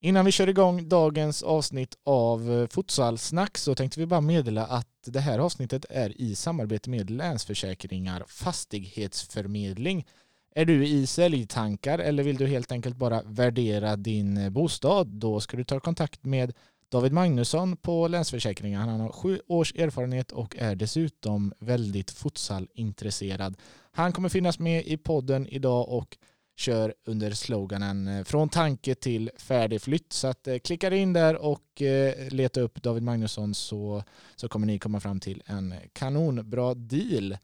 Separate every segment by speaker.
Speaker 1: Innan vi kör igång dagens avsnitt av eh, Futsalsnack så tänkte vi bara meddela att det här avsnittet är i samarbete med Länsförsäkringar Fastighetsförmedling. Är du i säljtankar eller vill du helt enkelt bara värdera din eh, bostad? Då ska du ta kontakt med David Magnusson på Länsförsäkringar. Han har sju års erfarenhet och är dessutom väldigt futsalintresserad. Han kommer finnas med i podden idag och kör under sloganen eh, från tanke till färdig flytt. Så att, eh, klicka in där och eh, leta upp David Magnusson så, så kommer ni komma fram till en kanonbra deal.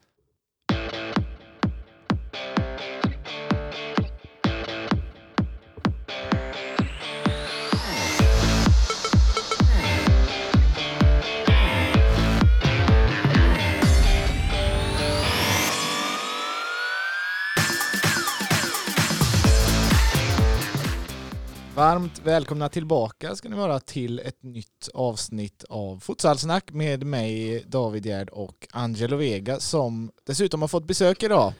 Speaker 1: Varmt välkomna tillbaka ska ni vara till ett nytt avsnitt av Futsalsnack med mig David Gerd och Angelo Vega som dessutom har fått besök idag.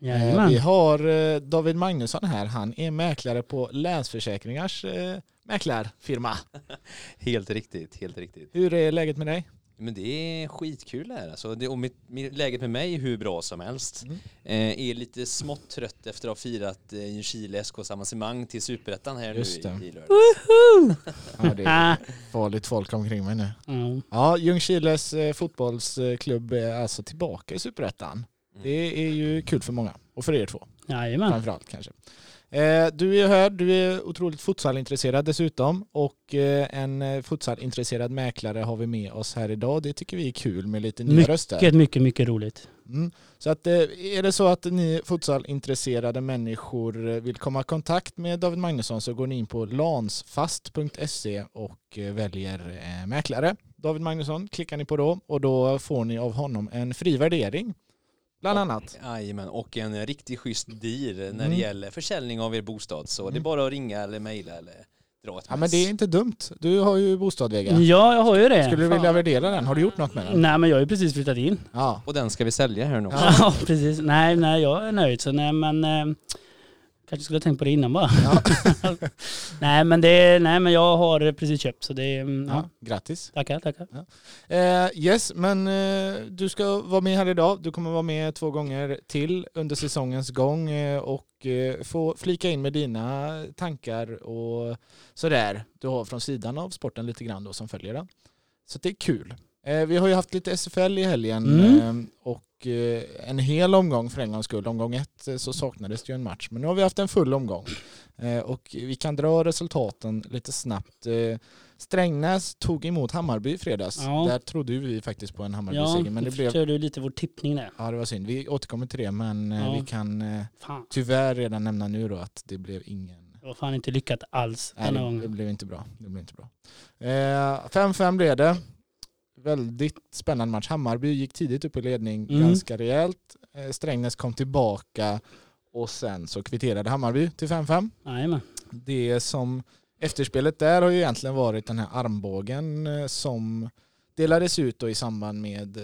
Speaker 2: Jajamän.
Speaker 1: Eh, Vi har eh, David Magnusson här. Han är mäklare på Länsförsäkringars eh, mäklarfirma.
Speaker 3: Helt riktigt, helt riktigt.
Speaker 1: Hur är läget med dig?
Speaker 3: Men det är skitkul det här alltså. det, och mitt, mitt, läget med mig är hur bra som helst.
Speaker 1: Mm.
Speaker 3: Eh, är lite smått trött efter att ha firat eh, Ljungskile SKs avancemang till Superettan här
Speaker 1: Just
Speaker 3: nu
Speaker 1: det.
Speaker 3: i, i lördag.
Speaker 1: Ja, det är farligt folk omkring mig nu.
Speaker 2: Ja.
Speaker 1: Ja, Ljungskiles eh, fotbollsklubb är alltså tillbaka i Superettan.
Speaker 3: Mm.
Speaker 1: Det är ju kul för många och för er två.
Speaker 2: Jajamän.
Speaker 1: framförallt kanske. Eh, du är här, du är otroligt futsalintresserad dessutom och eh, en eh, futsalintresserad mäklare har vi med oss här idag. Det tycker vi är kul med lite nya röster.
Speaker 2: Mycket, mycket, mycket roligt.
Speaker 1: Mm. Så att, är det så att ni futsalintresserade människor vill komma i kontakt med David Magnusson så går ni in på lansfast.se och väljer mäklare. David Magnusson klickar ni på då och då får ni av honom en fri värdering. Bland annat.
Speaker 3: Jajamän, och en riktigt schysst deal när
Speaker 1: Mm.
Speaker 3: det gäller försäljning av er bostad. Så det är
Speaker 1: Mm.
Speaker 3: bara att ringa eller mejla eller dra ett
Speaker 1: Ja men
Speaker 3: mess.
Speaker 1: det är inte dumt. Du har ju bostad Vega.
Speaker 2: Ja, jag har ju det.
Speaker 1: Skulle du
Speaker 2: Fan.
Speaker 1: vilja värdera den? Har du gjort något med den?
Speaker 2: Nej, men jag har ju precis flyttat in.
Speaker 1: Ja.
Speaker 3: Och den ska vi sälja här nu också.
Speaker 1: Ja.
Speaker 2: Ja, precis. Nej, nej, jag är nöjd. Så nej, men eh, kanske skulle ha tänkt på det innan bara.
Speaker 1: ja.
Speaker 2: nej, men det, nej, men jag har precis köpt så det, mm, ja.
Speaker 1: ja. Grattis.
Speaker 2: Tackar, tackar.
Speaker 1: Eh, yes, men eh, du ska vara med här idag. Du kommer vara med två gånger till under säsongens gång eh, och eh, få flika in med dina tankar och sådär du har från sidan av sporten lite grann då som följer den. Så det är kul. Eh, vi har ju haft lite SFL i helgen
Speaker 2: Mm.
Speaker 1: eh, och eh, en hel omgång för en gångs skull. Omgång ett så saknades det ju en match men nu har vi haft en full omgång. Och vi kan dra resultaten lite snabbt. Strängnäs tog emot Hammarby i fredags.
Speaker 2: Ja.
Speaker 1: Där trodde vi faktiskt på en
Speaker 2: Ja,
Speaker 1: Hammarby-seger men det blev...
Speaker 2: ju lite vår tippning där.
Speaker 1: Ja det var synd. Vi återkommer till det men
Speaker 2: Ja.
Speaker 1: vi kan
Speaker 2: Fan,
Speaker 1: tyvärr redan nämna nu då att det blev ingen...
Speaker 2: det var fan inte lyckat alls
Speaker 1: Nej,
Speaker 2: denna
Speaker 1: det, det
Speaker 2: gången.
Speaker 1: blev inte bra. Det blev inte bra. Eh, 5-5 blev det. Väldigt spännande match. Hammarby gick tidigt upp i ledning
Speaker 2: Mm.
Speaker 1: ganska rejält. Eh, Strängnäs kom tillbaka och sen så kvitterade Hammarby till 5-5.
Speaker 2: Jajamän.
Speaker 1: Det som efterspelet där har ju egentligen varit den här armbågen eh, som delades ut då i samband med eh,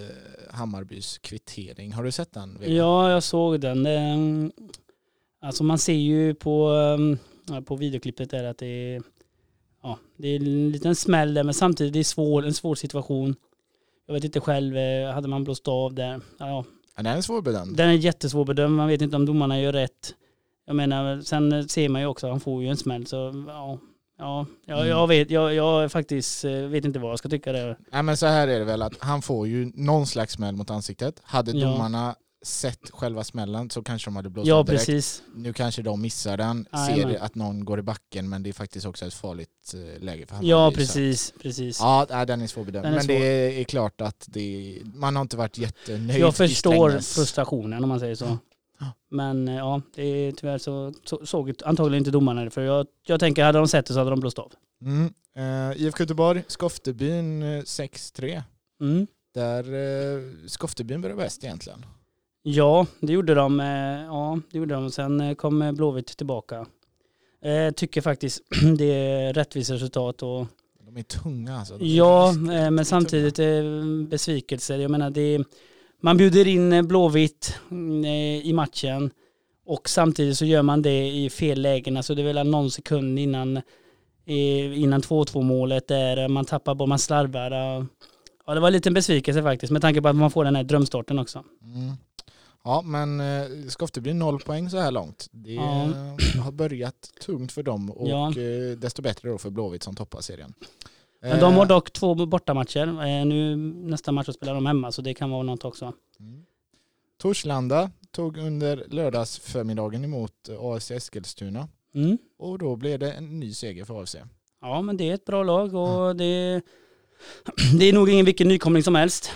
Speaker 1: Hammarbys kvittering. Har du sett den? Vega?
Speaker 2: Ja, jag såg den. Alltså man ser ju på, ehm, på videoklippet där att det är, ja, det är en liten smäll där men samtidigt det är svår, en svår situation. Jag vet inte själv, eh, hade man blåst av där? Ja,
Speaker 1: Ja, den är svårbedömd.
Speaker 2: den är jättesvår bedömd, man vet inte om domarna gör rätt. Jag menar, sen ser man ju också han får ju en smäll så ja, ja, ja
Speaker 1: Mm.
Speaker 2: jag vet, jag, jag faktiskt eh, vet inte vad jag ska tycka där.
Speaker 1: Nej men så här är det väl att han får ju någon slags smäll mot ansiktet. Hade domarna sett själva smällen så kanske de hade blåst
Speaker 2: Ja,
Speaker 1: direkt.
Speaker 2: precis.
Speaker 1: Nu kanske de missar den,
Speaker 2: Jajamän.
Speaker 1: ser att någon går i backen men det är faktiskt också ett farligt eh, läge för Hammarby.
Speaker 2: Ja, precis, precis.
Speaker 1: Ja, nej, den är svårbedömd.
Speaker 2: Den är
Speaker 1: men
Speaker 2: svår.
Speaker 1: det är klart att det, man har inte varit jättenöjd
Speaker 2: Jag förstår frustrationen om man säger så.
Speaker 1: Ja.
Speaker 2: Men eh, ja, det är tyvärr så, så såg antagligen inte domarna det. För jag, jag tänker, hade de sett det så hade de blåst av.
Speaker 1: Mm. Uh, IFK Göteborg, Skoftebyn eh, 6-3.
Speaker 2: Mm.
Speaker 1: Där uh, Skoftebyn började bäst egentligen.
Speaker 2: Ja, det gjorde de. eh, Ja, det gjorde de. Sen eh, kom eh, Blåvitt tillbaka. Tycker faktiskt det är rättvist resultat och
Speaker 1: De är tunga alltså. De
Speaker 2: ja, men samtidigt besvikelser. Jag menar det man bjuder in Blåvitt mm, i matchen och samtidigt så gör man det i fel lägen. Alltså det är väl någon sekund innan innan 2-2 målet där man tappar boll, man slarvar. Ja, det var en liten besvikelse faktiskt med tanke på att man får den här drömstarten också.
Speaker 1: Mm. Ja, men eh, Skofte blir noll poäng så här långt. Det
Speaker 2: Ja.
Speaker 1: eh, har börjat tungt för dem och
Speaker 2: Ja.
Speaker 1: eh, desto bättre då för Blåvitt som toppar serien.
Speaker 2: Men de har dock två bortamatcher. Nu nästa match spelar de hemma så det kan vara något också.
Speaker 1: Mm. Torslanda tog under lördagsförmiddagen emot AFC Eskilstuna
Speaker 2: Mm.
Speaker 1: och då blev det en ny seger för AFC.
Speaker 2: Ja men det är ett bra lag och det, det är nog ingen vilken nykomling som helst.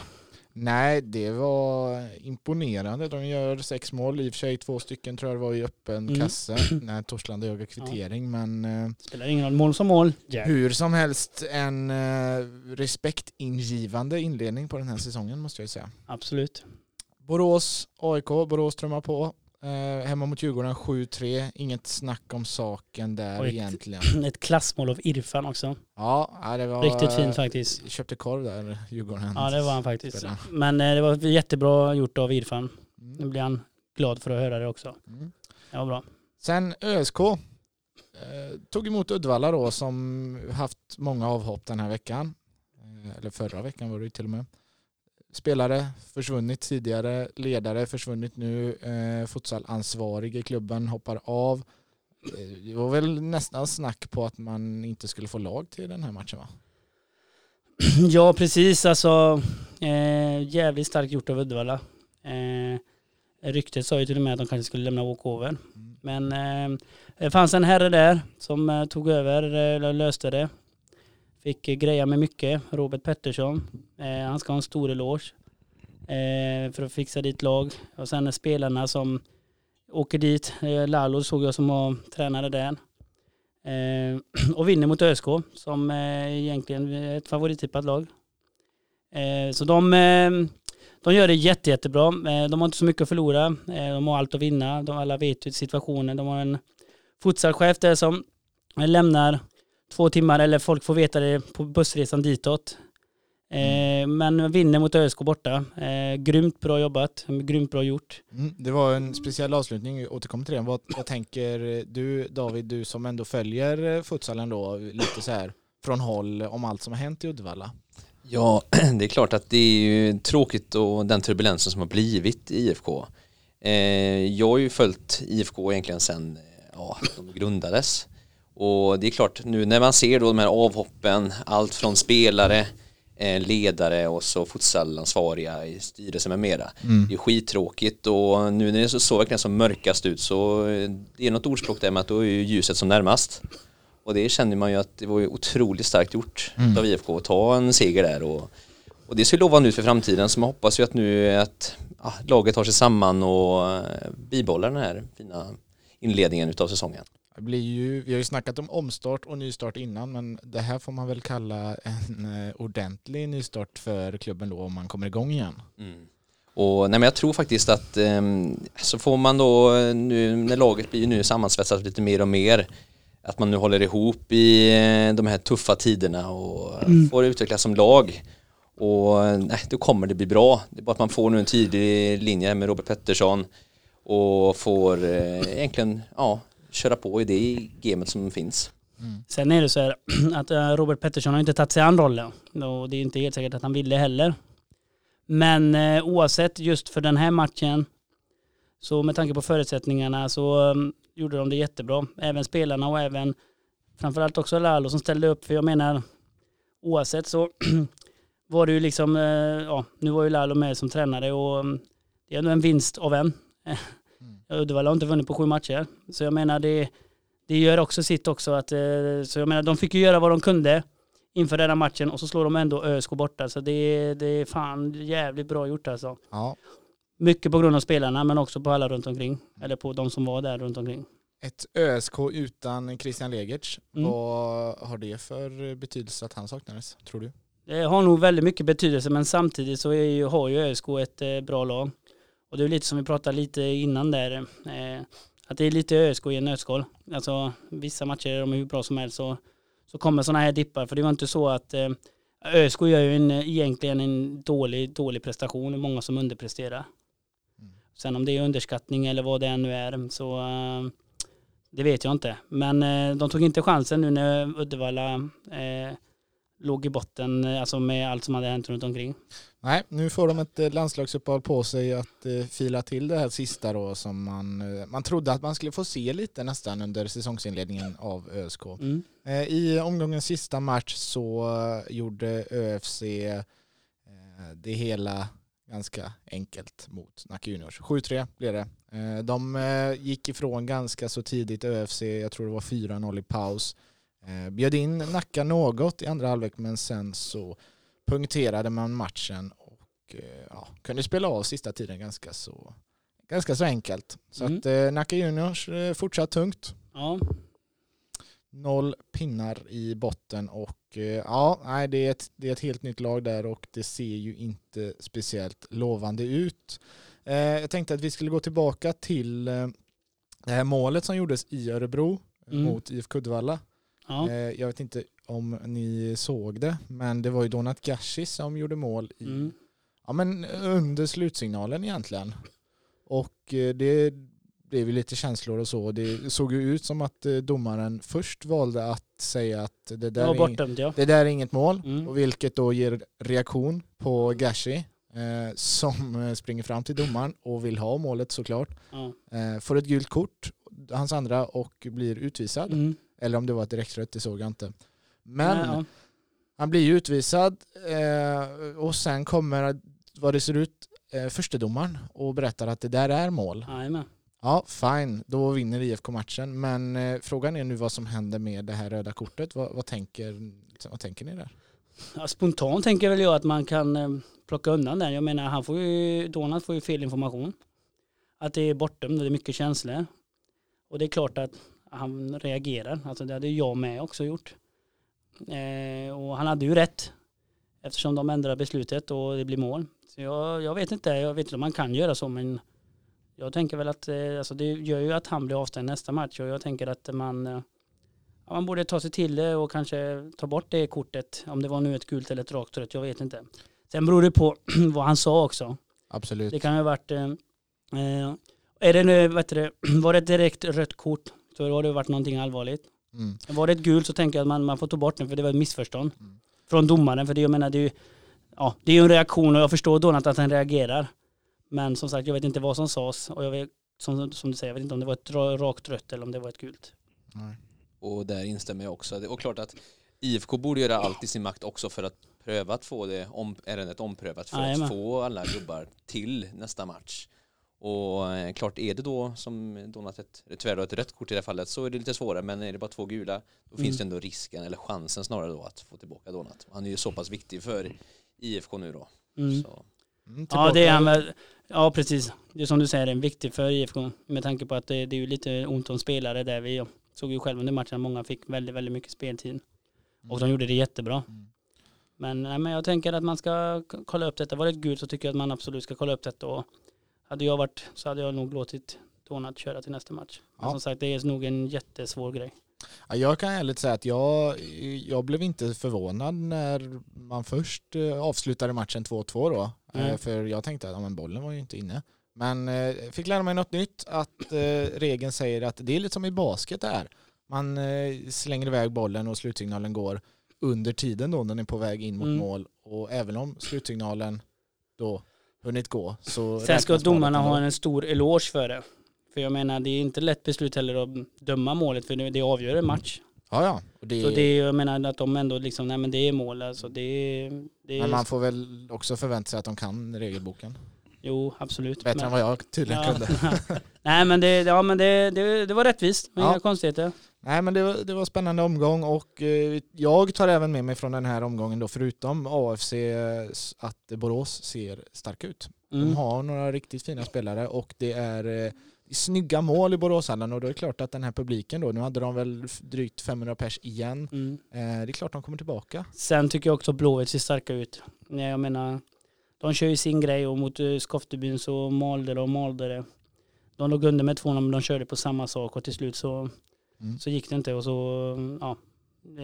Speaker 1: Nej, det var imponerande. De gör sex mål, i och för sig två stycken tror jag det var i öppen
Speaker 2: Mm.
Speaker 1: kasse när Torslanda jagar kvittering. Men eh,
Speaker 2: Spelar ingen roll, mål som mål. Ja.
Speaker 1: hur som helst en eh, respektingivande inledning på den här säsongen måste jag säga.
Speaker 2: Absolut.
Speaker 1: Borås, AIK, Borås trummar på. Eh, hemma mot Djurgården 7-3. Inget snack om saken där
Speaker 2: ett-
Speaker 1: egentligen.
Speaker 2: Ett klassmål av Irfan också.
Speaker 1: Ja, det var...
Speaker 2: Riktigt fint faktiskt.
Speaker 1: Köpte korv där, Djurgården.
Speaker 2: Ja det var han faktiskt.
Speaker 1: Spelare.
Speaker 2: Men eh, det var jättebra gjort av Irfan. Nu
Speaker 1: Mm.
Speaker 2: blir han glad för att höra det också.
Speaker 1: Mm.
Speaker 2: Det var bra.
Speaker 1: Sen ÖSK eh, tog emot Uddevalla då som haft många avhopp den här veckan. Eh, eller förra veckan var det ju till och med. Spelare försvunnit tidigare, ledare försvunnit nu, eh, futsalansvarig i klubben hoppar av. Eh, Det var väl nästan snack på att man inte skulle få lag till den här matchen va?
Speaker 2: Ja precis alltså. Eh, jävligt starkt gjort av Uddevalla. Eh, ryktet sa ju till och med att de kanske skulle lämna walkover.
Speaker 1: Mm.
Speaker 2: Men eh, det fanns en herre där som eh, tog över, eh, löste det. Fick greja med mycket, Robert Pettersson. Eh, han ska ha en stor eloge eh, för att fixa dit lag. Och sen är spelarna som åker dit. Eh, Lalo såg jag som var tränare där. Eh, och vinner mot ÖSK som eh, egentligen är ett favorittippat lag. Eh, så de, eh, de gör det jätte, jättebra. Eh, de har inte så mycket att förlora. Eh, de har allt att vinna. De alla vet ju situationen. De har en futsalchef där som lämnar två timmar, eller folk får veta det på bussresan ditåt. Eh, men vinner mot ÖSK borta. Eh, grymt bra jobbat, grymt bra gjort.
Speaker 1: Mm, det var en speciell avslutning, vi återkommer till den. Vad, vad tänker du David, du som ändå följer eh, futsalen då, lite så här från håll om allt som har hänt i Uddevalla?
Speaker 3: Ja, det är klart att det är ju tråkigt och den turbulensen som har blivit i IFK. Eh, jag har ju följt IFK egentligen sedan ja, de grundades. Och det är klart, nu när man ser då de här avhoppen, allt från spelare, eh, ledare och så futsalansvariga i styrelsen med mera. Det är skittråkigt och nu när det så, så verkligen som mörkast ut så eh, det är något ordspråk där med att då är ju ljuset som närmast. Och det känner man ju att det var ju otroligt starkt gjort av IFK att ta en seger där och, och det ser lovande ut för framtiden så man hoppas ju att nu att ja, laget tar sig samman och eh, bibehåller den här fina inledningen utav säsongen.
Speaker 1: Det blir ju, vi har ju snackat om omstart och nystart innan men det här får man väl kalla en eh, ordentlig nystart för klubben då om man kommer igång igen.
Speaker 3: Och nej, men jag tror faktiskt att eh, så får man då eh, nu när laget blir nu sammansvetsat lite mer och mer att man nu håller ihop i eh, de här tuffa tiderna och eh, får utvecklas som lag och nej, då kommer det bli bra. Det är bara att man får nu en tydlig linje med Robert Pettersson och får eh, egentligen ja, köra på i det gamet som finns. Mm.
Speaker 2: Sen är det så här att eh, Robert Pettersson har inte tagit sig an rollen. Och det är inte helt säkert att han ville heller. Men eh, oavsett just för den här matchen så med tanke på förutsättningarna så um, gjorde de det jättebra. Även spelarna och även framförallt också Lalo som ställde upp. För jag menar oavsett så var det ju liksom, eh, ja nu var ju Lalo med som tränare och um, det är ändå en vinst av en. Uddevalla har inte vunnit på sju matcher. Så jag menar det, det gör också sitt också. Att, eh, så jag menar de fick ju göra vad de kunde inför den här matchen och så slår de ändå ÖSK borta. Så det, det är fan jävligt bra gjort alltså.
Speaker 1: Ja,
Speaker 2: Mycket på grund av spelarna men också på alla runt omkring. Eller på de som var där runt omkring.
Speaker 1: ett ÖSK utan Christian Legertz,
Speaker 2: Mm.
Speaker 1: vad har det för betydelse att han saknades, tror du?
Speaker 2: Det har nog väldigt mycket betydelse men samtidigt så ju, har ju ÖSK ett eh, bra lag. Och det är lite som vi pratade lite innan där. Eh, att det är lite ÖSK i en nötskal. Alltså vissa matcher är de hur bra som helst så, så kommer sådana här dippar. För det var inte så att eh, ÖSK gör ju en, egentligen en dålig, dålig prestation. Är många som underpresterar.
Speaker 1: Mm.
Speaker 2: Sen om det är underskattning eller vad det än nu är så, eh, Det vet jag inte. Men eh, de tog inte chansen nu när Uddevalla eh, låg i botten, eh, alltså med allt som hade hänt runt omkring.
Speaker 1: Nej, nu får de ett eh, landslagsuppehåll på sig att eh, fila till det här sista då som man, man trodde att man skulle få se lite nästan under säsongsinledningen av ÖSK.
Speaker 2: Mm.
Speaker 1: I omgångens sista match så gjorde ÖFC det hela ganska enkelt mot Nacka Juniors. 7-3 blev det. De gick ifrån ganska så tidigt ÖFC, jag tror det var 4-0 i paus. Eh, Bjöd in Nacka något i andra halvlek men sen så punkterade man matchen och eh, ja, kunde spela av sista tiden ganska så, ganska så enkelt. Så
Speaker 2: Mm.
Speaker 1: att eh, Nacka Juniors eh, fortsatt tungt.
Speaker 2: Ja,
Speaker 1: Noll pinnar i botten och eh, ja, nej, det, är ett, det är ett helt nytt lag där och det ser ju inte speciellt lovande ut. Eh, jag tänkte att vi skulle gå tillbaka till eh, det här målet som gjordes i Örebro
Speaker 2: Mm.
Speaker 1: mot IFK Uddevalla.
Speaker 2: Ja.
Speaker 1: Eh, jag vet inte om ni såg det, men det var ju Donat Gashi som gjorde mål i,
Speaker 2: Mm.
Speaker 1: ja, men under slutsignalen egentligen. Och eh, det blev ju lite känslor och så. Det såg ju ut som att eh, domaren först valde att säga att det där, är,
Speaker 2: bortdömt ja.
Speaker 1: det där är inget mål.
Speaker 2: Mm.
Speaker 1: Och vilket då ger reaktion på Gashi eh, som springer fram till domaren och vill ha målet såklart.
Speaker 2: ja.
Speaker 1: Eh, får ett gult kort, hans andra, och blir utvisad.
Speaker 2: Mm.
Speaker 1: Eller om det var ett direktrött, det såg jag inte. Men
Speaker 2: Nej, ja.
Speaker 1: han blir ju utvisad eh, och sen kommer, vad det ser ut, eh, förstedomaren och berättar att det där är mål.
Speaker 2: Jajamän.
Speaker 1: Ja, fine, då vinner IFK matchen. Men eh, frågan är nu vad som händer med det här röda kortet. Vad, vad, tänker, vad tänker ni där?
Speaker 2: Ja, spontant tänker väl jag att man kan eh, plocka undan den. Jag menar, han får ju, Donald får ju fel information. Att det är och det är mycket känslor. Och det är klart att han reagerar. Alltså det hade jag med också gjort. Eh, och han hade ju rätt. Eftersom de ändrar beslutet och det blir mål. Så jag, jag vet inte, jag vet inte om man kan göra så men jag tänker väl att eh, alltså det gör ju att han blir avstängd nästa match och jag tänker att man eh, man borde ta sig till det och kanske ta bort det kortet. Om det var nu ett gult eller ett rakt rött, jag vet inte. Sen beror det på vad han sa också.
Speaker 1: Absolut.
Speaker 2: Det kan ju ha varit, eh, eh, är det nu, vet du, var det ett direkt rött kort så har det varit någonting allvarligt.
Speaker 1: Mm.
Speaker 2: Var det ett gult så tänker jag att man, man får ta bort den för det var ett missförstånd.
Speaker 1: Mm.
Speaker 2: Från domaren, för det, jag menar, det är ju ja, det är ju en reaktion och jag förstår Donat att han reagerar. Men som sagt, jag vet inte vad som sades och jag vet, som, som du säger, jag vet inte om det var ett ra- rakt rött eller om det var ett gult.
Speaker 1: Nej.
Speaker 3: Och där instämmer jag också. Och klart att IFK borde göra allt i sin makt också för att pröva att få det om, ärendet omprövat för
Speaker 2: Jajamän.
Speaker 3: att få alla gubbar till nästa match. Och eh, klart är det då som Donat ett, tyvärr då ett rött kort i det här fallet så är det lite svårare men är det bara två gula då
Speaker 2: Mm.
Speaker 3: finns det ändå risken eller chansen snarare då att få tillbaka Donat. Han är ju så pass viktig för IFK nu då.
Speaker 2: Mm.
Speaker 3: Så.
Speaker 1: Mm,
Speaker 2: Ja, det är han väl. Ja, precis. Det är som du säger, en viktig för IFK med tanke på att det, det är ju lite ont om spelare där. Vi såg ju själv under matchen att många fick väldigt, väldigt mycket speltid. Och de gjorde det jättebra.
Speaker 1: Mm.
Speaker 2: Men, nej, men jag tänker att man ska kolla upp detta. Var det ett gult så tycker jag att man absolut ska kolla upp detta. Och hade jag varit så hade jag nog låtit Donat köra till nästa match. Men
Speaker 1: Ja.
Speaker 2: som sagt, det är nog en jättesvår grej.
Speaker 1: Ja, jag kan ärligt säga att jag, jag blev inte förvånad när man först eh, avslutade matchen 2-2 då. Eh,
Speaker 2: Mm.
Speaker 1: För jag tänkte att ja, men bollen var ju inte inne. Men eh, fick lära mig något nytt, att regeln säger att det är lite som i basket där. Man slänger iväg bollen och slutsignalen går under tiden då när den är på väg in mot
Speaker 2: Mm.
Speaker 1: mål. Och även om slutsignalen då hunnit gå så
Speaker 2: Sen ska domarna ha en stor eloge för det. För jag menar, det är inte lätt beslut heller att döma målet för det, det avgör en match.
Speaker 1: Ja, ja. Och det,
Speaker 2: Så det är, jag menar att de ändå liksom, nej men det är mål alltså. Det är, det är
Speaker 1: men man får väl också förvänta sig att de kan regelboken.
Speaker 2: jo absolut.
Speaker 1: Bättre
Speaker 2: men,
Speaker 1: än vad jag tydligen
Speaker 2: ja,
Speaker 1: kunde.
Speaker 2: nej men, det, ja, men det, det, det var rättvist,
Speaker 1: Ja.
Speaker 2: inga konstigheter.
Speaker 1: Nej men det var, det var en spännande omgång och eh, jag tar även med mig från den här omgången då förutom AFC eh, att Borås ser starka ut.
Speaker 2: Mm.
Speaker 1: De har några riktigt fina spelare och det är eh, snygga mål i Boråshallen och då är det klart att den här publiken då, nu hade de väl drygt 500 pers igen.
Speaker 2: Mm.
Speaker 1: Det är klart de kommer tillbaka.
Speaker 2: Sen tycker jag också Blåvitt ser starka ut. Nej, Jag menar, de kör ju sin grej och mot Skoftebyn så malde de och malde det. De låg under med 2 men de körde på samma sak och till slut så,
Speaker 1: Mm.
Speaker 2: så gick det inte och så, ja,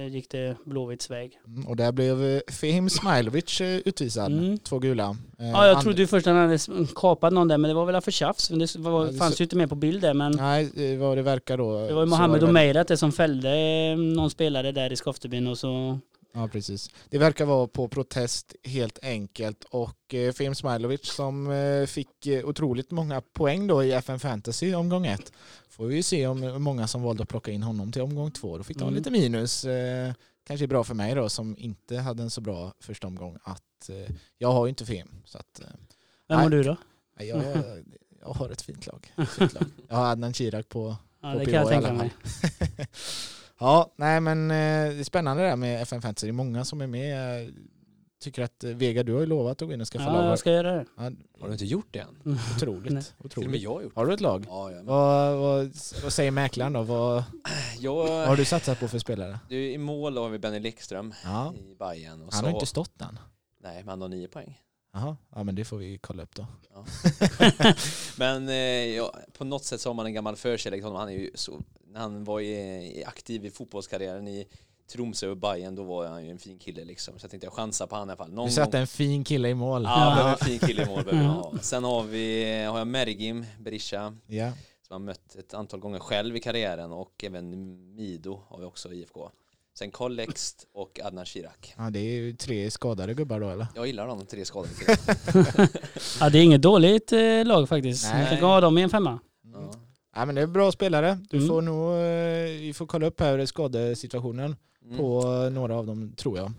Speaker 2: gick det Blåvitts väg.
Speaker 1: Mm, och där blev eh, Fehim Smailovic eh, utvisad.
Speaker 2: Mm.
Speaker 1: Två gula. Eh,
Speaker 2: Ja, jag trodde ju först att han hade kapat någon där men det var väl för tjafs. Det var, fanns ju inte med på bild där men
Speaker 1: Nej, vad det verkar då.
Speaker 2: det var ju Mohamed Omeirat det som fällde eh, någon spelare där i Skoftebyn och så
Speaker 1: Ja, precis. Det verkar vara på protest helt enkelt. Och eh, Fehim Smailovic som eh, fick eh, otroligt många poäng då i FN Fantasy omgång ett. Får vi ju se om många som valde att plocka in honom till omgång två. Då fick de
Speaker 2: Mm.
Speaker 1: lite minus. Eh, kanske bra för mig då som inte hade en så bra första omgång att eh, jag har ju inte Fehim. Så att, eh,
Speaker 2: Vem har du då?
Speaker 1: nej, jag, jag har ett fint lag. Fint lag. Jag har Adnan Chirac på
Speaker 2: Ja,
Speaker 1: på
Speaker 2: det
Speaker 1: PH
Speaker 2: kan jag tänka mig.
Speaker 1: ja, nej men eh, det är spännande det där med FN Fantasy. Det är många som är med. Jag tycker att eh, Vega, du har ju lovat att gå in och skaffa
Speaker 2: Ja,
Speaker 1: lag.
Speaker 2: jag ska göra det.
Speaker 1: Ja,
Speaker 3: Har du inte gjort det än?
Speaker 2: Nej.
Speaker 1: otroligt.
Speaker 3: Till
Speaker 1: otroligt.
Speaker 3: jag har gjort
Speaker 1: Har du ett lag?
Speaker 3: Ja, ja.
Speaker 1: Vad, vad, vad säger mäklaren då? Vad, vad har
Speaker 3: Jag,
Speaker 1: du satsat på för spelare?
Speaker 3: du, I mål har vi Benny Lekström
Speaker 1: Ja,
Speaker 3: i Bayern och
Speaker 1: han
Speaker 3: så,
Speaker 1: har inte stått än.
Speaker 3: Nej, men han har nio poäng.
Speaker 1: Jaha, ja men det får vi kolla upp då.
Speaker 3: Men eh, ja, på något sätt så har man en gammal förkärlek till honom. Han är ju så, när han var i, i aktiv i fotbollskarriären i Tromsö och Bayern då var han ju en fin kille liksom. Så jag tänkte jag chansa på han i alla fall. Någon
Speaker 1: Du satte en fin kille i mål.
Speaker 3: Ja,
Speaker 2: Ja.
Speaker 3: en fin kille i mål behöver ha. Sen har vi har jag Mergim Berisha
Speaker 1: Ja.
Speaker 3: som har mött ett antal gånger själv i karriären och även Mido har vi också i IFK. Sen Karl Lext och Adnan Shirak.
Speaker 1: ja, det är ju tre skadade gubbar då eller?
Speaker 3: Jag gillar de tre skadade killarna.
Speaker 2: Ja, det är inget dåligt eh, lag faktiskt.
Speaker 1: Nej.
Speaker 2: Jag kan ha dem i en femma.
Speaker 3: Ja.
Speaker 1: Ja men det är bra spelare. Du
Speaker 2: Mm.
Speaker 1: får nog, eh, vi får kolla upp här skadesituationen
Speaker 3: Mm.
Speaker 1: på eh, några av dem tror jag. Eh,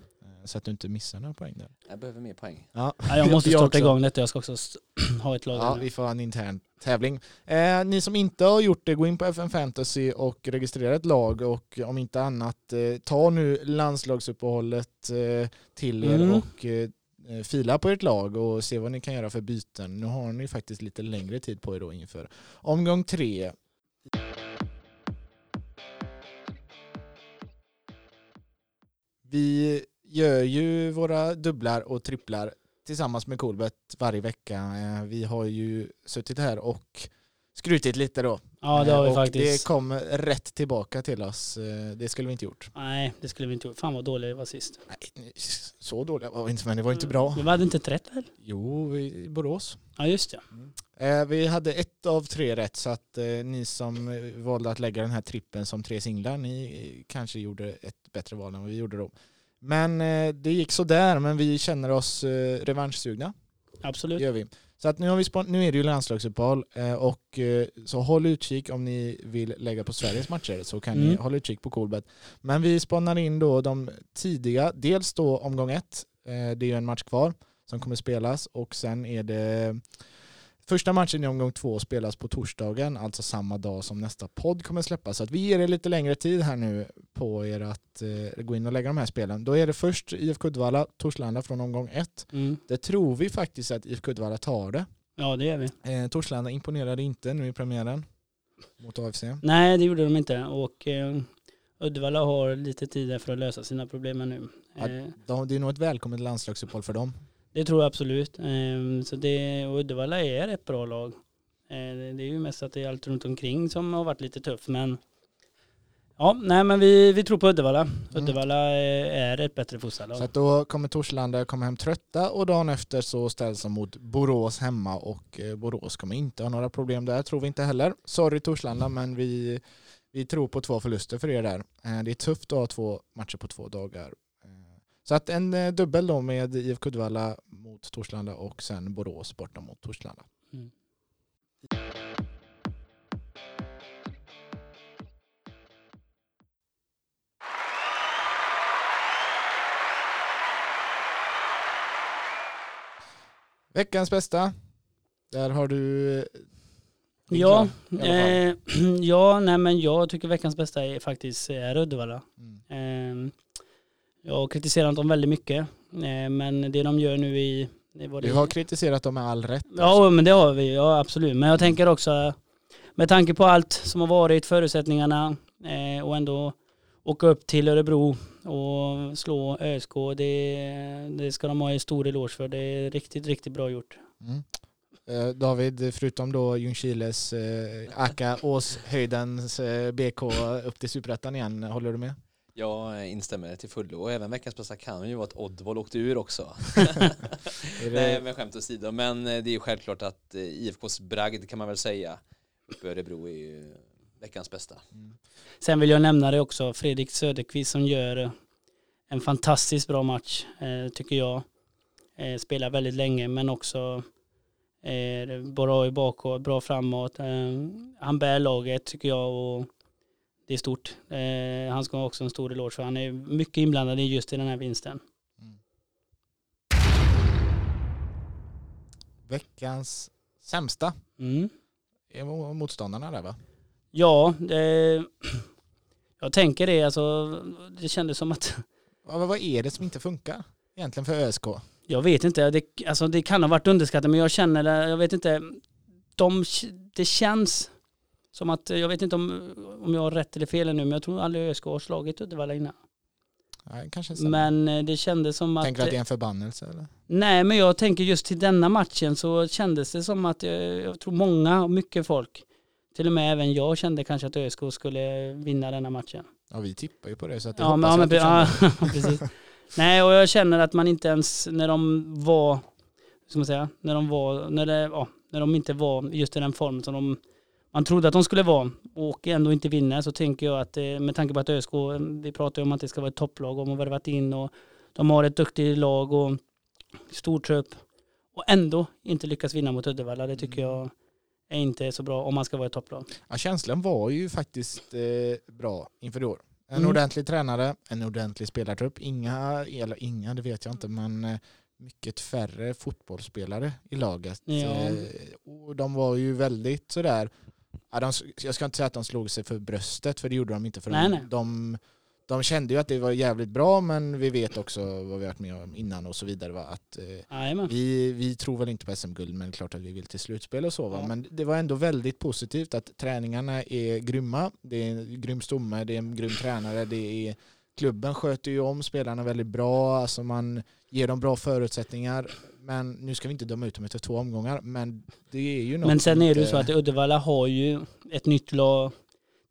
Speaker 1: Så att du inte missar några poäng där.
Speaker 3: Jag behöver mer poäng.
Speaker 1: Ja,
Speaker 2: Ja, jag måste starta igång detta. Jag ska också ha ett lag.
Speaker 1: Ja, vi får ha en intern tävling. Eh, ni som inte har gjort det, gå in på FN Fantasy och registrera ett lag och om inte annat, eh, ta nu landslagsuppehållet eh, till er
Speaker 2: Mm.
Speaker 1: och eh, Eh, fila på ert lag och se vad ni kan göra för byten. Nu har ni faktiskt lite längre tid på er då inför omgång tre. Vi gör ju våra dubblar och tripplar tillsammans med Kolbett varje vecka. Eh, vi har ju suttit här och skrutit lite då.
Speaker 2: Ja, det har vi
Speaker 1: Eh, och
Speaker 2: faktiskt.
Speaker 1: det kom rätt tillbaka till oss. Eh, Det skulle vi inte gjort.
Speaker 2: Nej, det skulle vi inte gjort. Fan vad dålig det var sist.
Speaker 1: Nej, så dåliga var vi inte, men det var inte bra.
Speaker 2: Vi hade inte ett rätt eller?
Speaker 1: Jo, i Borås.
Speaker 2: Ja, just det.
Speaker 1: Eh, Vi hade ett av tre rätt så att ni som valde att lägga den här trippen som tre singlar, ni kanske gjorde ett bättre val än vad vi gjorde då. Men det gick så där, men vi känner oss revanschsugna. Det
Speaker 2: Absolut.
Speaker 1: gör vi. Så att nu, har vi spon- nu är det ju landslagsuppehåll eh, och eh, så håll utkik om ni vill lägga på Sveriges matcher så kan ni
Speaker 2: Mm.
Speaker 1: hålla utkik på Colbet. Men vi spannar in då de tidiga, dels då omgång ett, eh, det är ju en match kvar som kommer spelas och sen är det första matchen i omgång två spelas på torsdagen, alltså samma dag som nästa podd kommer släppas. Så att vi ger er lite längre tid här nu på er att eh, gå in och lägga de här spelen. Då är det först IFK Uddevalla, Torslanda från omgång ett.
Speaker 2: Mm.
Speaker 1: Det tror vi faktiskt att IFK Uddevalla tar det.
Speaker 2: Ja, det gör vi.
Speaker 1: Eh, Torslanda imponerade inte nu i premiären mot AFC.
Speaker 2: Nej, det gjorde de inte. Och eh, Uddevalla har lite tid där för att lösa sina problem nu.
Speaker 1: Ja.
Speaker 2: Eh,
Speaker 1: De, det är nog ett välkommet landslagsuppehåll för dem.
Speaker 2: Det tror jag absolut. Eh, så det, och Uddevalla är ett bra lag. Eh, det, är ju mest att det är allt runt omkring som har varit lite tufft. Men ja, nej men vi, vi tror på Uddevalla. Uddevalla eh, är ett bättre
Speaker 1: Så
Speaker 2: fotbollslag.
Speaker 1: att då kommer Torslanda komma hem trötta och dagen efter så ställs de mot Borås hemma och eh, Borås kommer inte ha några problem där, tror vi inte heller. Sorry Torslanda, men vi, vi tror på två förluster för er där. Det är tufft att ha två matcher på två dagar. Eh, Så att en eh, dubbel då med IFK Uddevalla mot Torslanda och sen Borås borta mot Torslanda.
Speaker 2: Mm.
Speaker 1: Veckans bästa. Där har du... eh,
Speaker 2: Ja,
Speaker 1: klar,
Speaker 2: eh, ja, nej men jag tycker veckans bästa är faktiskt är Uddevalla.
Speaker 1: Mm.
Speaker 2: Eh, jag har kritiserat dem väldigt mycket. Eh, men det de gör nu i... Det
Speaker 1: Du har kritiserat dem med all rätt.
Speaker 2: Ja, men det har vi. Ja, absolut. Men jag tänker också, med tanke på allt som har varit, förutsättningarna eh, och ändå åka upp till Örebro och slå ÖSK, det, det ska de ha en stor eloge för. Det är riktigt, riktigt bra gjort.
Speaker 1: Mm. Eh, David, förutom då Ljungskiles eh, Aka Åshöjdens eh, BK upp till Superettan igen, håller du med?
Speaker 3: Jag instämmer till fullo och även veckans bästa kan ju vara att Oddvall åkte ur också.
Speaker 1: Är
Speaker 3: Nej men skämt åsido, men eh, det är ju självklart att eh, IFKs bragd kan man väl säga uppe Örebro är ju veckans bästa.
Speaker 2: Sen vill jag nämna det också, Fredrik Söderqvist som gör eh, en fantastiskt bra match, tycker jag. Spelar väldigt länge men också bra i bakåt, bra framåt. Han bär laget tycker jag och det är stort. Eh, han ska ha också en stor eloge för han är mycket inblandad i just i den här vinsten.
Speaker 1: veckans sämsta
Speaker 2: Mm.
Speaker 1: är mo- motståndarna där va?
Speaker 2: Ja, det, jag tänker det. Alltså, det kändes som att
Speaker 1: Vad, vad är det som inte funkar egentligen för ÖSK?
Speaker 2: Jag vet inte, det, alltså det kan ha varit underskattat men jag känner det, jag vet inte, de, det känns som att, jag vet inte om, om jag har rätt eller fel nu men jag tror aldrig ÖSK har slagit Uddevalla innan.
Speaker 1: Nej, kanske så.
Speaker 2: Men eh, det kändes som att,
Speaker 1: Tänker du att det är en förbannelse eller?
Speaker 2: nej men jag tänker just till denna matchen så kändes det som att jag, tror många, mycket folk, till och med även jag kände kanske att ÖSK skulle vinna denna matchen.
Speaker 1: Ja vi tippar ju på det så att det
Speaker 2: Ja men, ja, men, ja, precis. Nej och jag känner att man inte ens när de var, hur ska man säga, när de var, när, det, ja, när de inte var just i den formen som de, man trodde att de skulle vara och ändå inte vinner så tänker jag att eh, med tanke på att ÖSK, eh, vi pratar ju om att det ska vara ett topplag och de har värvat in och de har ett duktigt lag och stor trupp och ändå inte lyckas vinna mot Uddevalla. Det tycker jag är inte så bra om man ska vara ett topplag.
Speaker 1: Ja, känslan var ju faktiskt eh, bra inför i år. En
Speaker 2: Mm.
Speaker 1: ordentlig tränare, en ordentlig spelartrupp. Inga, eller inga, det vet jag inte, men eh, mycket färre fotbollsspelare i laget.
Speaker 2: Ja.
Speaker 1: Eh, och de var ju väldigt sådär, ja, de, jag ska inte säga att de slog sig för bröstet, för det gjorde de inte. För
Speaker 2: Nej,
Speaker 1: de,
Speaker 2: nej.
Speaker 1: De, de kände ju att det var jävligt bra, men vi vet också vad vi har varit med om innan och så vidare. Va? Att, eh, vi, vi tror väl inte på SM-guld men klart att vi vill till slutspel och så. Va?
Speaker 2: Ja.
Speaker 1: Men det var ändå väldigt positivt att träningarna är grymma. Det är en grym stomme, det är en grym tränare. Det är, klubben sköter ju om spelarna väldigt bra. Alltså man ger dem bra förutsättningar. Men nu ska vi inte döma ut dem efter två omgångar. Men det är ju något
Speaker 2: Men sen är det ju så att Uddevalla har ju ett nytt lag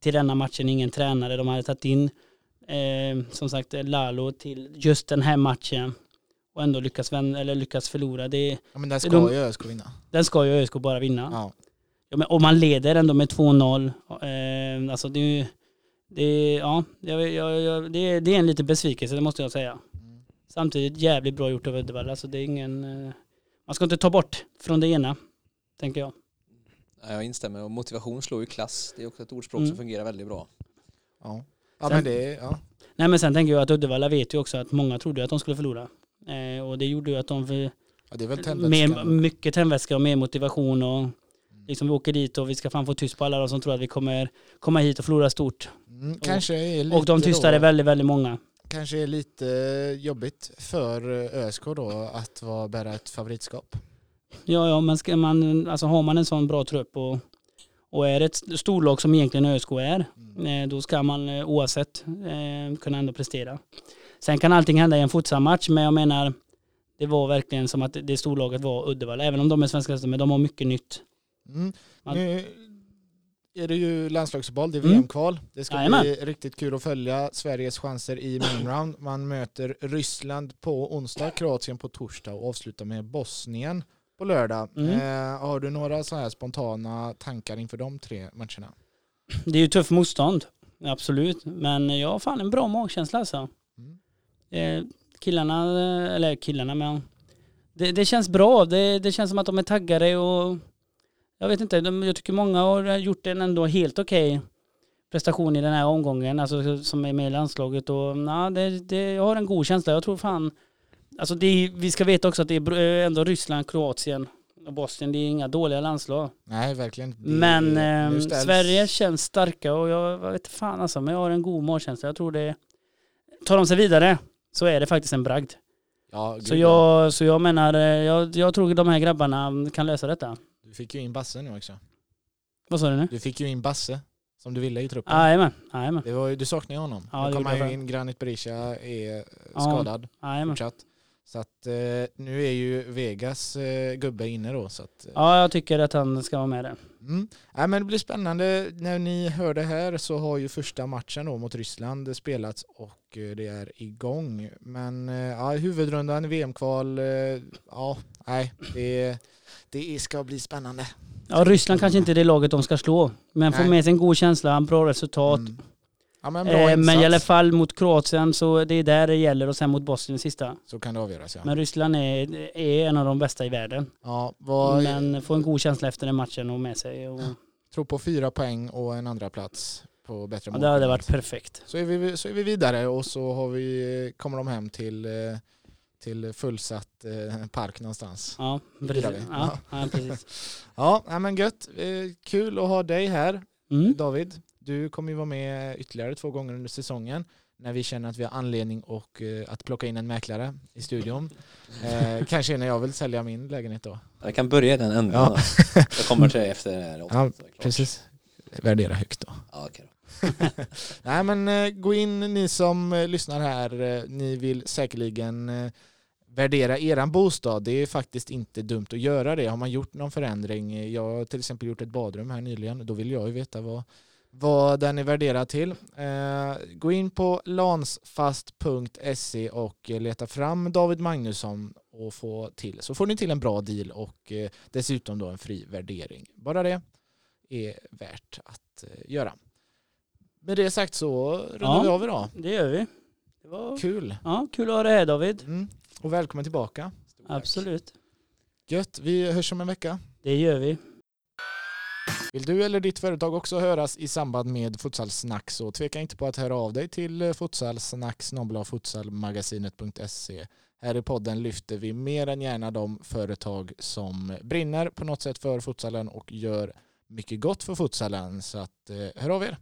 Speaker 2: till denna matchen, ingen tränare. De hade tagit in eh, som sagt Lalo till just den här matchen och ändå lyckas, vän, eller lyckas förlora. Det,
Speaker 1: Ja, men där ska
Speaker 2: de-
Speaker 1: ju ÖSK vinna.
Speaker 2: den ska ju ÖSK bara vinna.
Speaker 1: Ja.
Speaker 2: Ja, men, och man leder ändå med 2-0. Eh, alltså det det ja, jag, jag, jag, det, det är en liten besvikelse, det måste jag säga.
Speaker 1: Mm.
Speaker 2: Samtidigt jävligt bra gjort av Uddevalla, så det är ingen... Eh, man ska inte ta bort från det ena, tänker jag.
Speaker 3: Ja, Jag instämmer och motivation slår ju klass. Det är också ett ordspråk
Speaker 2: Mm.
Speaker 3: som fungerar väldigt bra.
Speaker 1: Ja. Ja,
Speaker 2: Sen-
Speaker 1: men det, ja.
Speaker 2: Nej men sen tänker jag att Uddevalla vet ju också att många trodde att de skulle förlora. Eh, och det gjorde ju att de för,
Speaker 1: ja, det är väl
Speaker 2: mer,
Speaker 1: tändvätskan.
Speaker 2: mycket tändvätska och mer motivation och liksom vi åker dit och vi ska fan få tyst på alla de som tror att vi kommer komma hit och förlora stort.
Speaker 1: Mm, kanske är lite
Speaker 2: Och de tystade
Speaker 1: då-
Speaker 2: väldigt, väldigt många.
Speaker 1: Kanske är lite jobbigt för ÖSK då att vara, bära ett favoritskap.
Speaker 2: Ja, ja, men ska man, alltså har man en sån bra trupp och, och är ett storlag som egentligen ÖSK är,
Speaker 1: Mm.
Speaker 2: eh, då ska man eh, oavsett eh, kunna ändå prestera. Sen kan allting hända i en futsal-match, men jag menar, det var verkligen som att det storlaget var Uddevalla, även om de är svenska men de har mycket nytt.
Speaker 1: Mm. Nu är det ju landslagsboll, det är
Speaker 2: Mm.
Speaker 1: VM-kval. Det ska
Speaker 2: Jajamän.
Speaker 1: bli riktigt kul att följa Sveriges chanser i main round. Man möter Ryssland på onsdag, Kroatien på torsdag och avslutar med Bosnien på lördag.
Speaker 2: Mm.
Speaker 1: Eh, har du några så här spontana tankar inför de tre matcherna?
Speaker 2: Det är ju tufft motstånd, absolut, men jag har fan en bra magkänsla alltså.
Speaker 1: Mm.
Speaker 2: Eh, killarna, eh, eller killarna men det, det känns bra. Det, det känns som att de är taggade och jag vet inte, jag tycker många har gjort en ändå helt okej prestation i den här omgången, alltså som är med i landslaget och na, det, det, jag har en god känsla. Jag tror fan, alltså det, vi ska veta också att det är br- ändå Ryssland, Kroatien och Bosnien, det är inga dåliga landslag.
Speaker 1: Nej, verkligen.
Speaker 2: Men eh, Sverige känns starka och jag, jag vet inte fan alltså, men jag har en god magkänsla. Jag tror det, tar de sig vidare så är det faktiskt en bragd.
Speaker 1: Ja,
Speaker 2: Så jag, så jag menar, eh, jag, jag tror de här grabbarna kan lösa detta.
Speaker 1: Du fick ju in Basse nu också.
Speaker 2: Vad sa du nu?
Speaker 1: Du fick ju in Basse som du ville i truppen.
Speaker 2: Jajamän, jajamän,
Speaker 1: Det var du saknar ju honom.
Speaker 2: Ja,
Speaker 1: nu
Speaker 2: gjorde
Speaker 1: han ju in, Granit Berisha är
Speaker 2: Ja.
Speaker 1: skadad
Speaker 2: jajamän.
Speaker 1: fortsatt. Så att eh, nu är ju Vegas eh, gubbe inne då. Så att, eh,
Speaker 2: Ja, jag tycker att han ska vara med där.
Speaker 1: Mm. Ja, men det blir spännande. När ni hör det här så har ju första matchen då mot Ryssland spelats och eh, det är igång. Men eh, ja, huvudrundan, VM-kval, eh, ja, nej, det, det ska bli spännande.
Speaker 2: Ja, Ryssland kanske inte är det laget de ska slå. Men
Speaker 1: Nej.
Speaker 2: med sig en god känsla, en bra resultat.
Speaker 1: Mm. Ja, men bra
Speaker 2: Eh, men i alla fall mot Kroatien så det är där det gäller och sen mot Bosnien sista.
Speaker 1: Så kan det avgöras ja.
Speaker 2: Men Ryssland är, är en av de bästa i världen.
Speaker 1: ja vad,
Speaker 2: Men få en god känsla efter den matchen och med sig. Och,
Speaker 1: Tror på fyra poäng och en andra plats på bättre
Speaker 2: ja, det hade varit perfekt.
Speaker 1: Så är, vi, så är vi vidare och så har vi, kommer de hem till, eh, till fullsatt eh, park någonstans.
Speaker 2: Ja, precis. Ja, ja, precis.
Speaker 1: Ja, men gött. Eh, Kul att ha dig här
Speaker 2: Mm.
Speaker 1: David. Du kommer ju vara med ytterligare två gånger under säsongen när vi känner att vi har anledning och, eh, att plocka in en mäklare i studion. Eh, kanske när jag vill sälja min lägenhet då.
Speaker 3: Jag kan börja i den änden
Speaker 1: Ja.
Speaker 3: då. Jag kommer till det efter det här.
Speaker 1: Ja. Precis. Värdera högt då.
Speaker 3: Ja, okej då.
Speaker 1: Nej men eh, gå in ni som eh, lyssnar här. Ni vill säkerligen värdera eran bostad. Det är faktiskt inte dumt att göra det. Har man gjort någon förändring, jag har till exempel gjort ett badrum här nyligen, då vill jag ju veta vad, vad den är värderad till. Eh, gå in på lansfast.se och eh, leta fram David Magnusson och få till, så får ni till en bra deal och eh, dessutom då en fri värdering. Bara det är värt att eh, göra. Med det sagt så rundar
Speaker 2: Ja.
Speaker 1: vi av idag.
Speaker 2: Det gör vi. Det var
Speaker 1: Kul.
Speaker 2: ja, kul att ha dig här David.
Speaker 1: Mm. Och välkommen tillbaka.
Speaker 2: Absolut.
Speaker 1: Gött, vi hörs om en vecka.
Speaker 2: Det gör vi.
Speaker 1: Vill du eller ditt företag också höras i samband med futsalsnack så tveka inte på att höra av dig till eh, futsalsnack.futsalmagasinet.se. Här i podden lyfter vi mer än gärna de företag som brinner på något sätt för futsalen och gör mycket gott för futsalen. Så att, eh, hör av er.